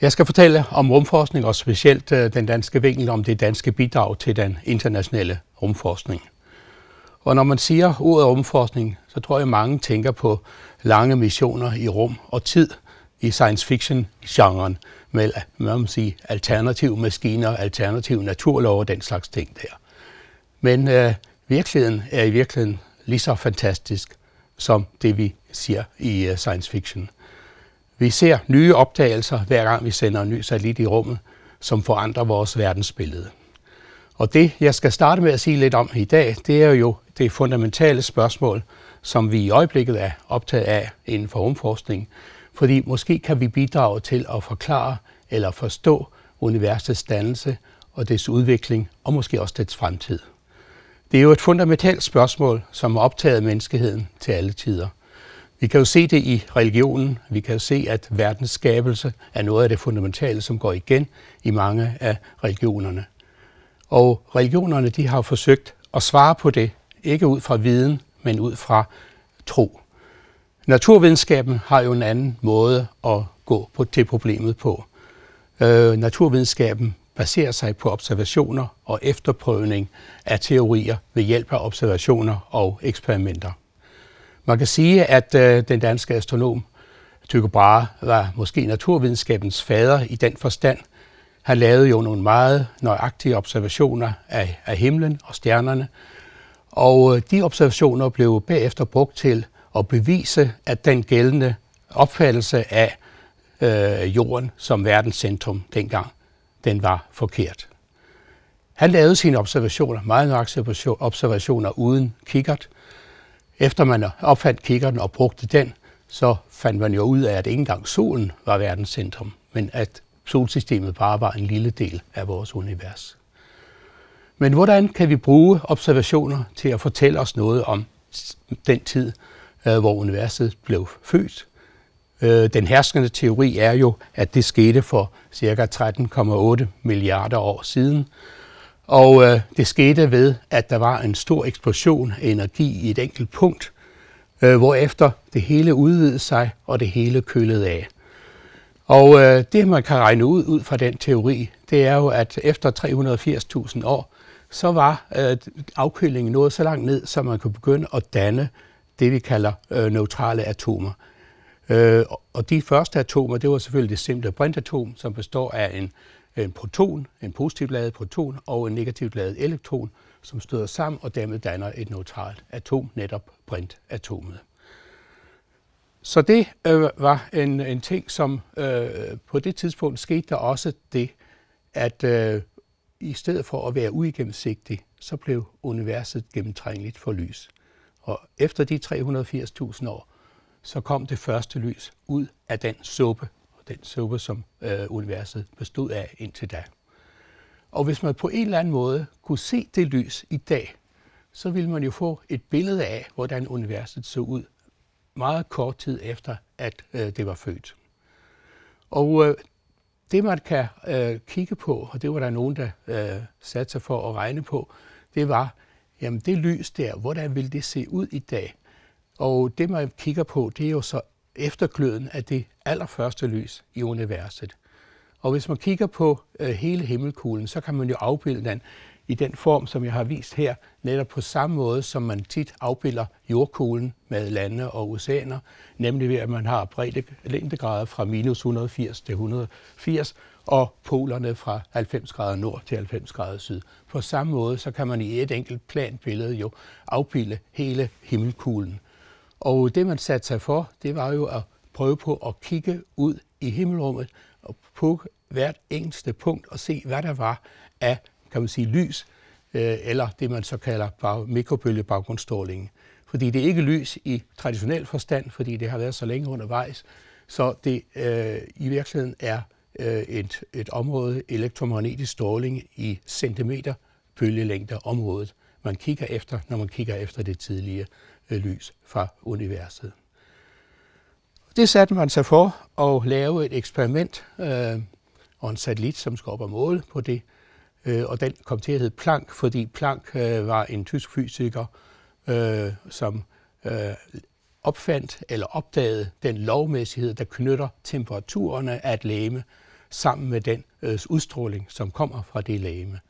Jeg skal fortælle om rumforskning og specielt øh, den danske vinkel om det danske bidrag til den internationale rumforskning. Og når man siger ordet rumforskning, så tror jeg mange tænker på lange missioner i rum og tid i science fiction-genren med man man sige, alternative maskiner, alternative naturlov og den slags ting der. Men øh, virkeligheden er i virkeligheden lige så fantastisk som det, vi siger i uh, science fiction. Vi ser nye opdagelser, hver gang vi sender en ny satellit i rummet, som forandrer vores verdensbillede. Og det, jeg skal starte med at sige lidt om i dag, det er jo det fundamentale spørgsmål, som vi i øjeblikket er optaget af inden for rumforskning. Fordi måske kan vi bidrage til at forklare eller forstå universets dannelse og dets udvikling, og måske også dets fremtid. Det er jo et fundamentalt spørgsmål, som har optaget menneskeheden til alle tider. Vi kan jo se det i religionen. Vi kan jo se, at verdens skabelse er noget af det fundamentale, som går igen i mange af religionerne. Og religionerne de har forsøgt at svare på det, ikke ud fra viden, men ud fra tro. Naturvidenskaben har jo en anden måde at gå på til problemet på. Øh, naturvidenskaben baserer sig på observationer og efterprøvning af teorier ved hjælp af observationer og eksperimenter. Man kan sige, at øh, den danske astronom Tycho Brahe var måske naturvidenskabens fader i den forstand. Han lavede jo nogle meget nøjagtige observationer af, af himlen og stjernerne, og øh, de observationer blev bagefter brugt til at bevise, at den gældende opfattelse af øh, jorden som verdens centrum dengang, den var forkert. Han lavede sine observationer, meget nøjagtige observationer uden kikkert, efter man opfandt kikkerten og brugte den, så fandt man jo ud af, at ikke engang solen var verdens centrum, men at solsystemet bare var en lille del af vores univers. Men hvordan kan vi bruge observationer til at fortælle os noget om den tid, øh, hvor universet blev født? Øh, den herskende teori er jo, at det skete for ca. 13,8 milliarder år siden, og øh, det skete ved, at der var en stor eksplosion af energi i et enkelt punkt, øh, hvorefter det hele udvidede sig, og det hele kølede af. Og øh, det, man kan regne ud ud fra den teori, det er jo, at efter 380.000 år, så var øh, afkølingen nået så langt ned, så man kunne begynde at danne det, vi kalder øh, neutrale atomer. Øh, og de første atomer, det var selvfølgelig det simple brintatom, som består af en en proton, en positivt ladet proton og en negativt ladet elektron, som støder sammen og dermed danner et neutralt atom, netop brintatomet. Så det øh, var en, en ting, som øh, på det tidspunkt skete der også det, at øh, i stedet for at være uigennemsigtig, så blev universet gennemtrængeligt for lys. Og efter de 380.000 år, så kom det første lys ud af den suppe, den suppe, som øh, universet bestod af indtil da. Og hvis man på en eller anden måde kunne se det lys i dag, så ville man jo få et billede af, hvordan universet så ud meget kort tid efter, at øh, det var født. Og øh, det man kan øh, kigge på, og det var der nogen, der øh, satte sig for at regne på, det var, jamen det lys der, hvordan vil det se ud i dag? Og det man kigger på, det er jo så eftergløden af det allerførste lys i universet. Og hvis man kigger på øh, hele himmelkuglen, så kan man jo afbilde den i den form, som jeg har vist her, netop på samme måde, som man tit afbilder jordkuglen med lande og oceaner, nemlig ved at man har bredde længdegrader fra minus 180 til 180, og polerne fra 90 grader nord til 90 grader syd. På samme måde, så kan man i et enkelt planbillede jo afbilde hele himmelkuglen. Og det, man satte sig for, det var jo at prøve på at kigge ud i himmelrummet og på hvert eneste punkt og se, hvad der var af, kan man sige, lys, øh, eller det, man så kalder mikrobølgebaggrundsstråling. Fordi det er ikke lys i traditionel forstand, fordi det har været så længe undervejs, så det øh, i virkeligheden er øh, et, et område elektromagnetisk stråling i centimeter bølgelængder området, man kigger efter, når man kigger efter det tidligere. Øh, lys fra universet. Det satte man sig for at lave et eksperiment øh, og en satellit, som skulle op og måle på det. Øh, og den kom til at hedde Planck, fordi Planck øh, var en tysk fysiker, øh, som øh, opfandt eller opdagede den lovmæssighed, der knytter temperaturerne af et læme sammen med den øh, udstråling, som kommer fra det læme.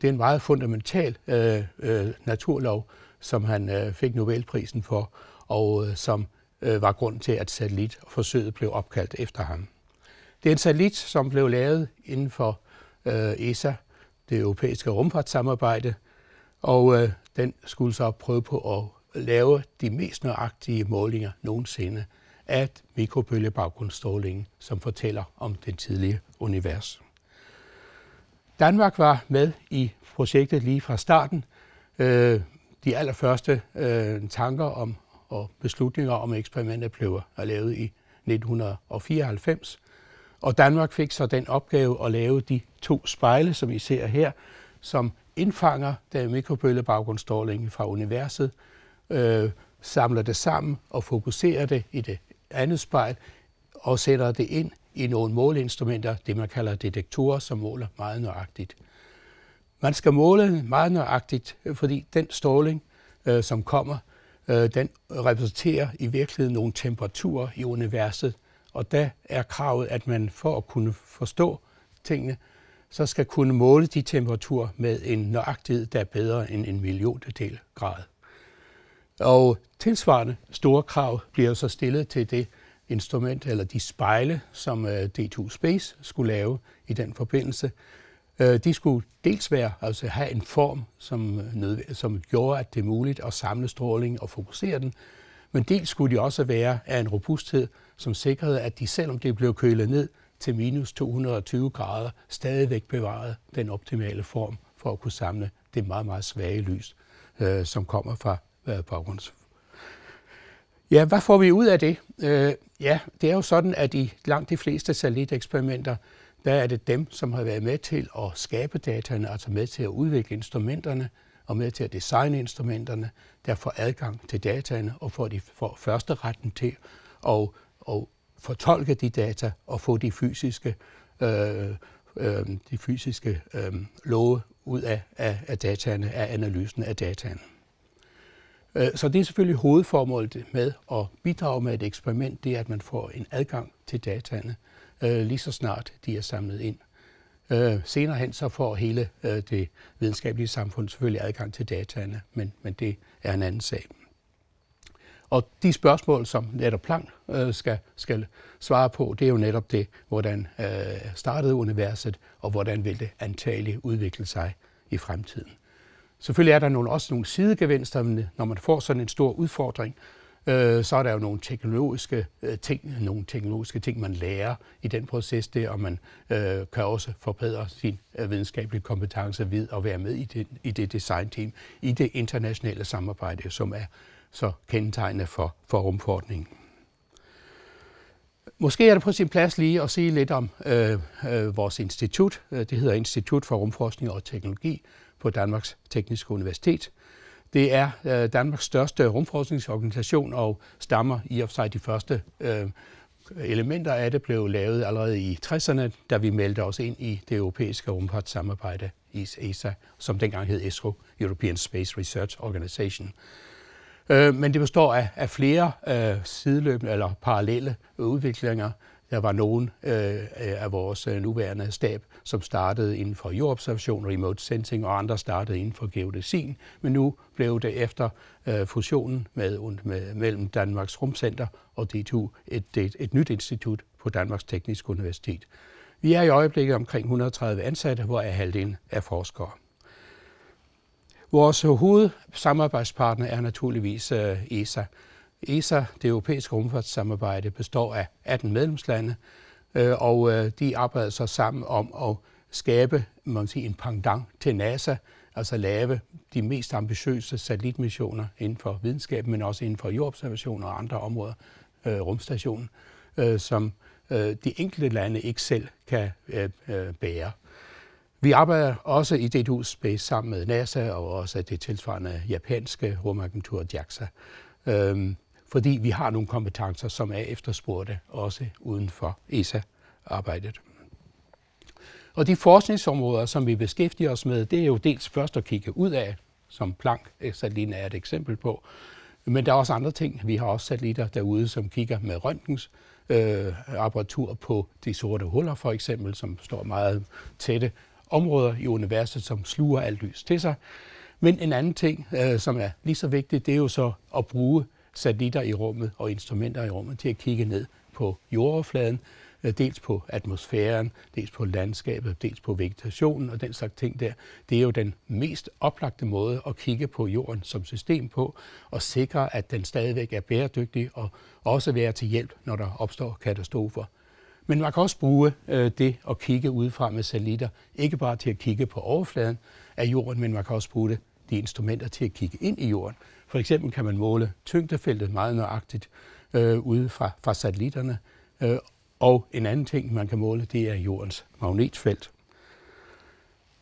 Det er en meget fundamental øh, øh, naturlov, som han øh, fik Nobelprisen for, og øh, som øh, var grund til, at satellitforsøget blev opkaldt efter ham. Det er en satellit, som blev lavet inden for øh, ESA, det europæiske rumfartssamarbejde, og øh, den skulle så prøve på at lave de mest nøjagtige målinger nogensinde af mikrobølgebaggrundsstrålingen, som fortæller om det tidlige univers. Danmark var med i projektet lige fra starten. Øh, de allerførste øh, tanker om og beslutninger om eksperimentet blev lavet i 1994. Og Danmark fik så den opgave at lave de to spejle, som I ser her, som indfanger den mikrobølgebaggrundsstråling fra universet, øh, samler det sammen og fokuserer det i det andet spejl og sætter det ind i nogle måleinstrumenter, det man kalder detektorer, som måler meget nøjagtigt. Man skal måle meget nøjagtigt, fordi den stråling, øh, som kommer, øh, den repræsenterer i virkeligheden nogle temperaturer i universet, og der er kravet, at man for at kunne forstå tingene, så skal kunne måle de temperaturer med en nøjagtighed, der er bedre end en milliontedel grad. Og tilsvarende store krav bliver så stillet til det instrument, eller de spejle, som øh, D2 Space skulle lave i den forbindelse. Øh, de skulle dels være, altså have en form, som, øh, som gjorde, at det er muligt at samle stråling og fokusere den, men dels skulle de også være af en robusthed, som sikrede, at de selvom det blev kølet ned til minus 220 grader, stadigvæk bevarede den optimale form for at kunne samle det meget, meget svage lys, øh, som kommer fra øh, baggrunds. Ja, hvad får vi ud af det? Øh, ja, det er jo sådan, at i langt de fleste satelliteksperimenter, der er det dem, som har været med til at skabe dataene, altså med til at udvikle instrumenterne og med til at designe instrumenterne, der får adgang til dataene og får de får første retten til at, at fortolke de data og få de fysiske, øh, øh, de fysiske øh, love ud af, af, af dataene, af analysen af dataene. Øh, så det er selvfølgelig hovedformålet med at bidrage med et eksperiment, det er, at man får en adgang til dataene øh, lige så snart de er samlet ind. Øh, senere hen så får hele øh, det videnskabelige samfund selvfølgelig adgang til dataene, men, men det er en anden sag. Og de spørgsmål, som netop Planck øh, skal, skal svare på, det er jo netop det, hvordan øh, startede universet, og hvordan vil det antageligt udvikle sig i fremtiden. Selvfølgelig er der nogle, også nogle sidegevinster, når man får sådan en stor udfordring, øh, så er der jo nogle teknologiske øh, ting, nogle teknologiske ting, man lærer i den proces der, og man øh, kan også forbedre sin øh, videnskabelige kompetence ved at være med i det, i det designteam, i det internationale samarbejde, som er så kendetegnende for, for rumforordningen. Måske er det på sin plads lige at sige lidt om øh, øh, vores institut. Øh, det hedder Institut for Rumforskning og Teknologi, på Danmarks Tekniske Universitet. Det er øh, Danmarks største rumforskningsorganisation og stammer i og for sig de første øh, elementer af det blev lavet allerede i 60'erne, da vi meldte os ind i det europæiske rumfartssamarbejde ESA, som dengang hed ESRO, European Space Research Organization. Øh, men det består af, af flere øh, sideløbende eller parallelle udviklinger, der var nogen øh, af vores øh, nuværende stab, som startede inden for jordobservation, remote sensing, og andre startede inden for geodesien. Men nu blev det efter øh, fusionen med, med, mellem Danmarks Rumcenter og DTU et, et, et nyt institut på Danmarks Tekniske Universitet. Vi er i øjeblikket omkring 130 ansatte, hvor er halvdelen er forskere. Vores hovedsamarbejdspartner er naturligvis øh, ESA, ESA, det europæiske rumfartssamarbejde, består af 18 medlemslande, øh, og øh, de arbejder så sammen om at skabe man sige, en pendant til NASA, altså lave de mest ambitiøse satellitmissioner inden for videnskab, men også inden for jordobservation og andre områder, øh, rumstationen, øh, som øh, de enkelte lande ikke selv kan øh, øh, bære. Vi arbejder også i DTU Space sammen med NASA og også det tilsvarende japanske rumagentur JAXA. Øhm, fordi vi har nogle kompetencer, som er efterspurgte også uden for ESA-arbejdet. Og de forskningsområder, som vi beskæftiger os med, det er jo dels først at kigge ud af, som Planck satellitten er et eksempel på, men der er også andre ting. Vi har også satellitter derude, som kigger med røntgens øh, apparatur på de sorte huller for eksempel, som står meget tætte områder i universet, som sluger alt lys til sig. Men en anden ting, øh, som er lige så vigtigt, det er jo så at bruge satellitter i rummet og instrumenter i rummet til at kigge ned på jordoverfladen, øh, dels på atmosfæren, dels på landskabet, dels på vegetationen og den slags ting der. Det er jo den mest oplagte måde at kigge på jorden som system på og sikre, at den stadigvæk er bæredygtig og også være til hjælp, når der opstår katastrofer. Men man kan også bruge øh, det at kigge udefra med satellitter, ikke bare til at kigge på overfladen af jorden, men man kan også bruge det, de instrumenter til at kigge ind i jorden. For eksempel kan man måle tyngdefeltet meget nøjagtigt øh, ude fra, fra satellitterne. Øh, og en anden ting, man kan måle, det er jordens magnetfelt.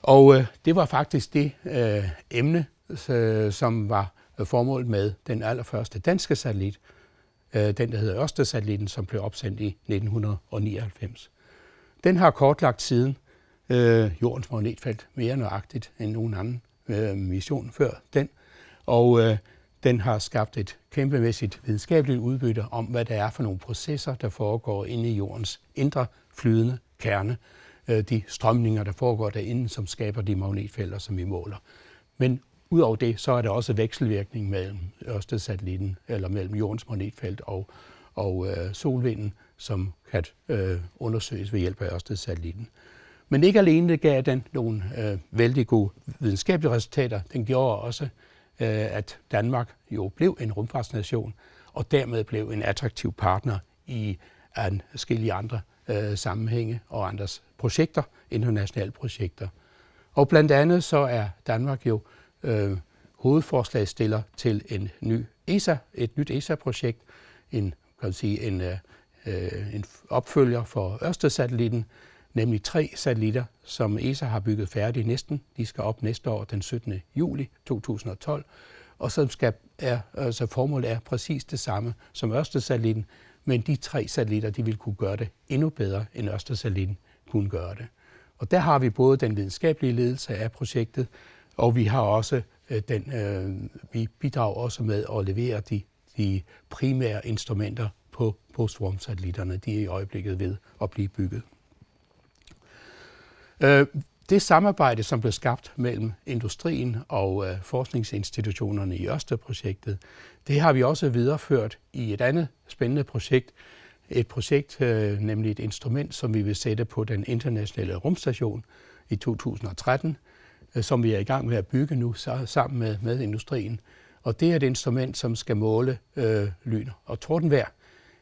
Og øh, det var faktisk det øh, emne, øh, som var øh, formålet med den allerførste danske satellit, øh, den der hedder Ørsted-satellitten, som blev opsendt i 1999. Den har kortlagt siden øh, jordens magnetfelt mere nøjagtigt end nogen anden øh, mission før den. Og øh, den har skabt et kæmpemæssigt videnskabeligt udbytte om, hvad det er for nogle processer, der foregår inde i jordens indre flydende kerne. Øh, de strømninger, der foregår derinde, som skaber de magnetfelter, som vi måler. Men udover det, så er der også vekselvirkning mellem Ørsted-satellitten, eller mellem jordens magnetfelt og, og øh, solvinden, som kan øh, undersøges ved hjælp af Ørsted-satellitten. Men ikke alene gav den nogle øh, vældig gode videnskabelige resultater, den gjorde også, Øh, at Danmark jo blev en rumfartsnation, og dermed blev en attraktiv partner i en skille andre øh, sammenhænge og andres projekter, internationale projekter. Og blandt andet så er Danmark jo øh, hovedforslagsstiller til en ny ESA, et nyt ESA-projekt, en, kan man sige, en, øh, øh en opfølger for Ørsted-satellitten, nemlig tre satellitter, som ESA har bygget færdige næsten. De skal op næste år den 17. juli 2012, og som skal, er, altså formålet er præcis det samme som Ørsted-satellitten, men de tre satellitter de vil kunne gøre det endnu bedre, end Ørsted-satellitten kunne gøre det. Og der har vi både den videnskabelige ledelse af projektet, og vi har også øh, den, øh, vi bidrager også med at levere de, de primære instrumenter på, på Swarm-satellitterne. De er i øjeblikket ved at blive bygget. Øh, det samarbejde, som blev skabt mellem industrien og øh, forskningsinstitutionerne i Ørsted-projektet, det har vi også videreført i et andet spændende projekt. Et projekt, øh, nemlig et instrument, som vi vil sætte på den internationale rumstation i 2013, øh, som vi er i gang med at bygge nu sammen med, med industrien. Og det er et instrument, som skal måle øh, lyn og tordenvejr.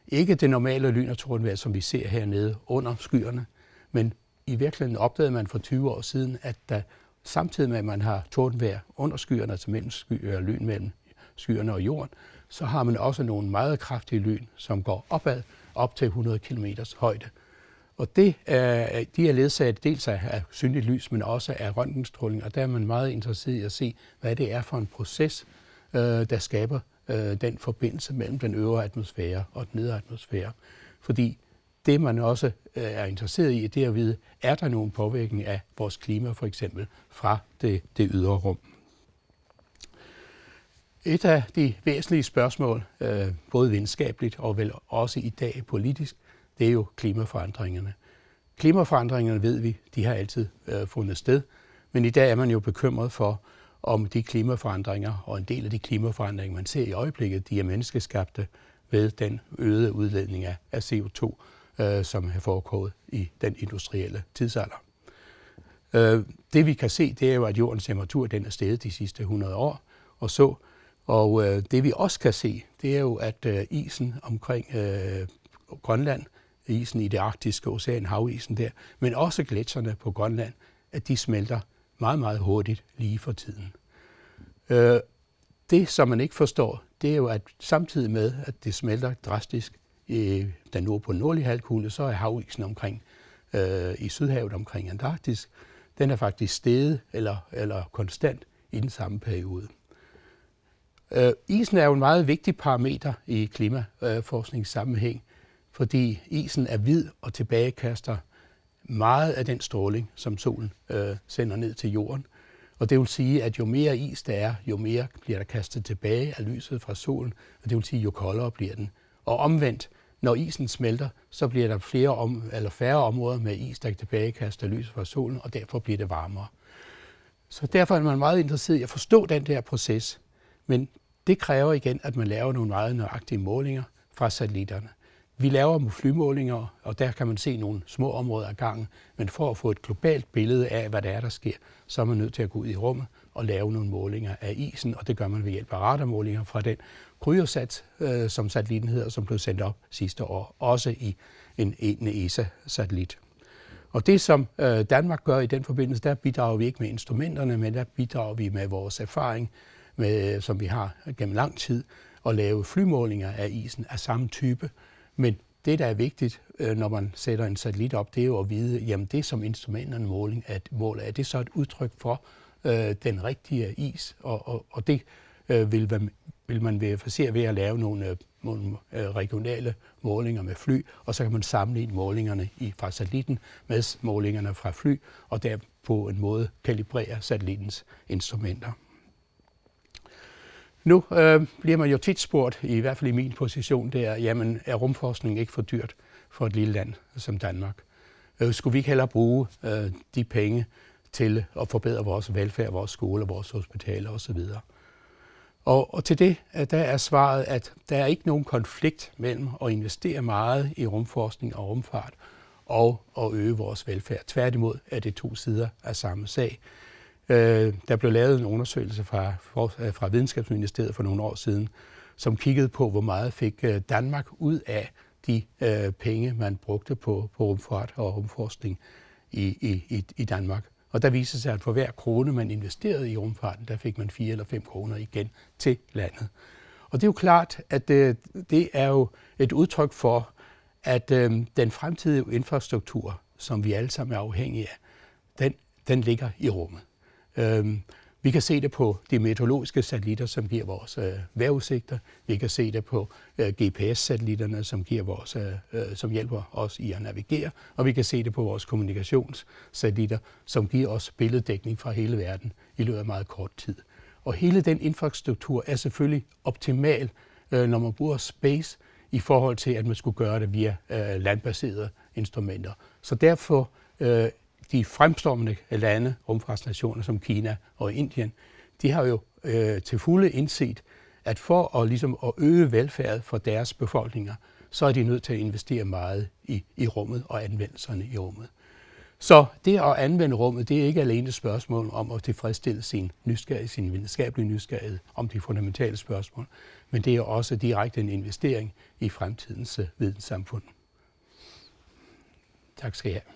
Ikke det normale lyn og tordenvejr, som vi ser hernede under skyerne, men i virkeligheden opdagede man for 20 år siden, at der samtidig med, at man har tordenvejr under skyerne, altså mellem skyer og øh, lyn mellem skyerne og jorden, så har man også nogle meget kraftige lyn, som går opad, op til 100 km højde. Og det er, de er ledsaget dels af synligt lys, men også af røntgenstråling, og der er man meget interesseret i at se, hvad det er for en proces, øh, der skaber øh, den forbindelse mellem den øvre atmosfære og den nedre atmosfære. Fordi det, man også øh, er interesseret i, det er at vide, er der nogen påvirkning af vores klima for eksempel fra det, det ydre rum. Et af de væsentlige spørgsmål, øh, både videnskabeligt og vel også i dag politisk, det er jo klimaforandringerne. Klimaforandringerne ved vi, de har altid øh, fundet sted, men i dag er man jo bekymret for, om de klimaforandringer og en del af de klimaforandringer, man ser i øjeblikket, de er menneskeskabte ved den øgede udledning af CO2, øh, som har foregået i den industrielle tidsalder. Øh, det vi kan se, det er jo, at jordens temperatur den er steget de sidste 100 år og så. Og øh, det vi også kan se, det er jo, at øh, isen omkring øh, Grønland, isen i det arktiske ocean, havisen der, men også gletsjerne på Grønland, at de smelter meget, meget hurtigt lige for tiden. Øh, det, som man ikke forstår, det er jo, at samtidig med, at det smelter drastisk, i den nord på den nordlige halvkugle, så er havisen omkring øh, i Sydhavet omkring Antarktis, den er faktisk steget eller, eller konstant i den samme periode. Øh, isen er jo en meget vigtig parameter i klimaforskningssammenhæng, fordi isen er hvid og tilbagekaster meget af den stråling, som solen øh, sender ned til jorden. Og det vil sige, at jo mere is der er, jo mere bliver der kastet tilbage af lyset fra solen, og det vil sige, jo koldere bliver den. Og omvendt, når isen smelter, så bliver der flere om, eller færre områder med is, der tilbagekaster lys fra solen, og derfor bliver det varmere. Så derfor er man meget interesseret i at forstå den der proces. Men det kræver igen, at man laver nogle meget nøjagtige målinger fra satellitterne. Vi laver flymålinger, og der kan man se nogle små områder ad gangen, men for at få et globalt billede af, hvad der er, der sker, så er man nødt til at gå ud i rummet og lave nogle målinger af isen, og det gør man ved hjælp af radarmålinger fra den Kryosat, øh, som satellitten hedder, som blev sendt op sidste år, også i en, en ESA-satellit. Og det, som øh, Danmark gør i den forbindelse, der bidrager vi ikke med instrumenterne, men der bidrager vi med vores erfaring, med, øh, som vi har gennem lang tid, at lave flymålinger af isen af samme type. Men det, der er vigtigt, øh, når man sætter en satellit op, det er jo at vide, jamen det som instrumenterne måling at måler, er det så et udtryk for øh, den rigtige is? Og, og, og det øh, vil, man, vil man verificere ved at lave nogle, øh, nogle øh, regionale målinger med fly, og så kan man sammenligne målingerne i, fra satellitten med målingerne fra fly, og der på en måde kalibrere satellittens instrumenter. Nu øh, bliver man jo tit spurgt, i hvert fald i min position, det er, jamen er rumforskning ikke for dyrt for et lille land som Danmark? Øh, skulle vi ikke hellere bruge øh, de penge til at forbedre vores velfærd, vores skoler, vores hospitaler osv.? Og, og til det der er svaret, at der er ikke nogen konflikt mellem at investere meget i rumforskning og rumfart og at øge vores velfærd. Tværtimod er det to sider af samme sag. Øh, der blev lavet en undersøgelse fra, øh, fra Videnskabsministeriet for nogle år siden, som kiggede på, hvor meget fik øh, Danmark ud af de øh, penge, man brugte på, på rumfart og rumforskning i, i, i Danmark. Og der viser sig, at for hver krone, man investerede i rumfarten, der fik man 4 eller 5 kroner igen til landet. Og det er jo klart, at det, det er jo et udtryk for, at øh, den fremtidige infrastruktur, som vi alle sammen er afhængige af, den, den ligger i rummet. Øh, vi kan se det på de meteorologiske satellitter, som giver vores øh, vejrudsigter. Vi kan se det på øh, GPS-satellitterne, som, giver vores, øh, øh, som hjælper os i at navigere. Og vi kan se det på vores kommunikationssatellitter, som giver os billeddækning fra hele verden i løbet af meget kort tid. Og hele den infrastruktur er selvfølgelig optimal, øh, når man bruger space, i forhold til, at man skulle gøre det via øh, landbaserede instrumenter. Så derfor øh, de fremstormende lande, rumfartsnationer som Kina og Indien, de har jo øh, til fulde indset, at for at, ligesom, at øge velfærdet for deres befolkninger, så er de nødt til at investere meget i, i rummet og anvendelserne i rummet. Så det at anvende rummet, det er ikke alene et spørgsmål om at tilfredsstille sin nysgerrighed, sin videnskabelige nysgerrighed om de fundamentale spørgsmål, men det er også direkte en investering i fremtidens øh, videnssamfund. Tak skal I have.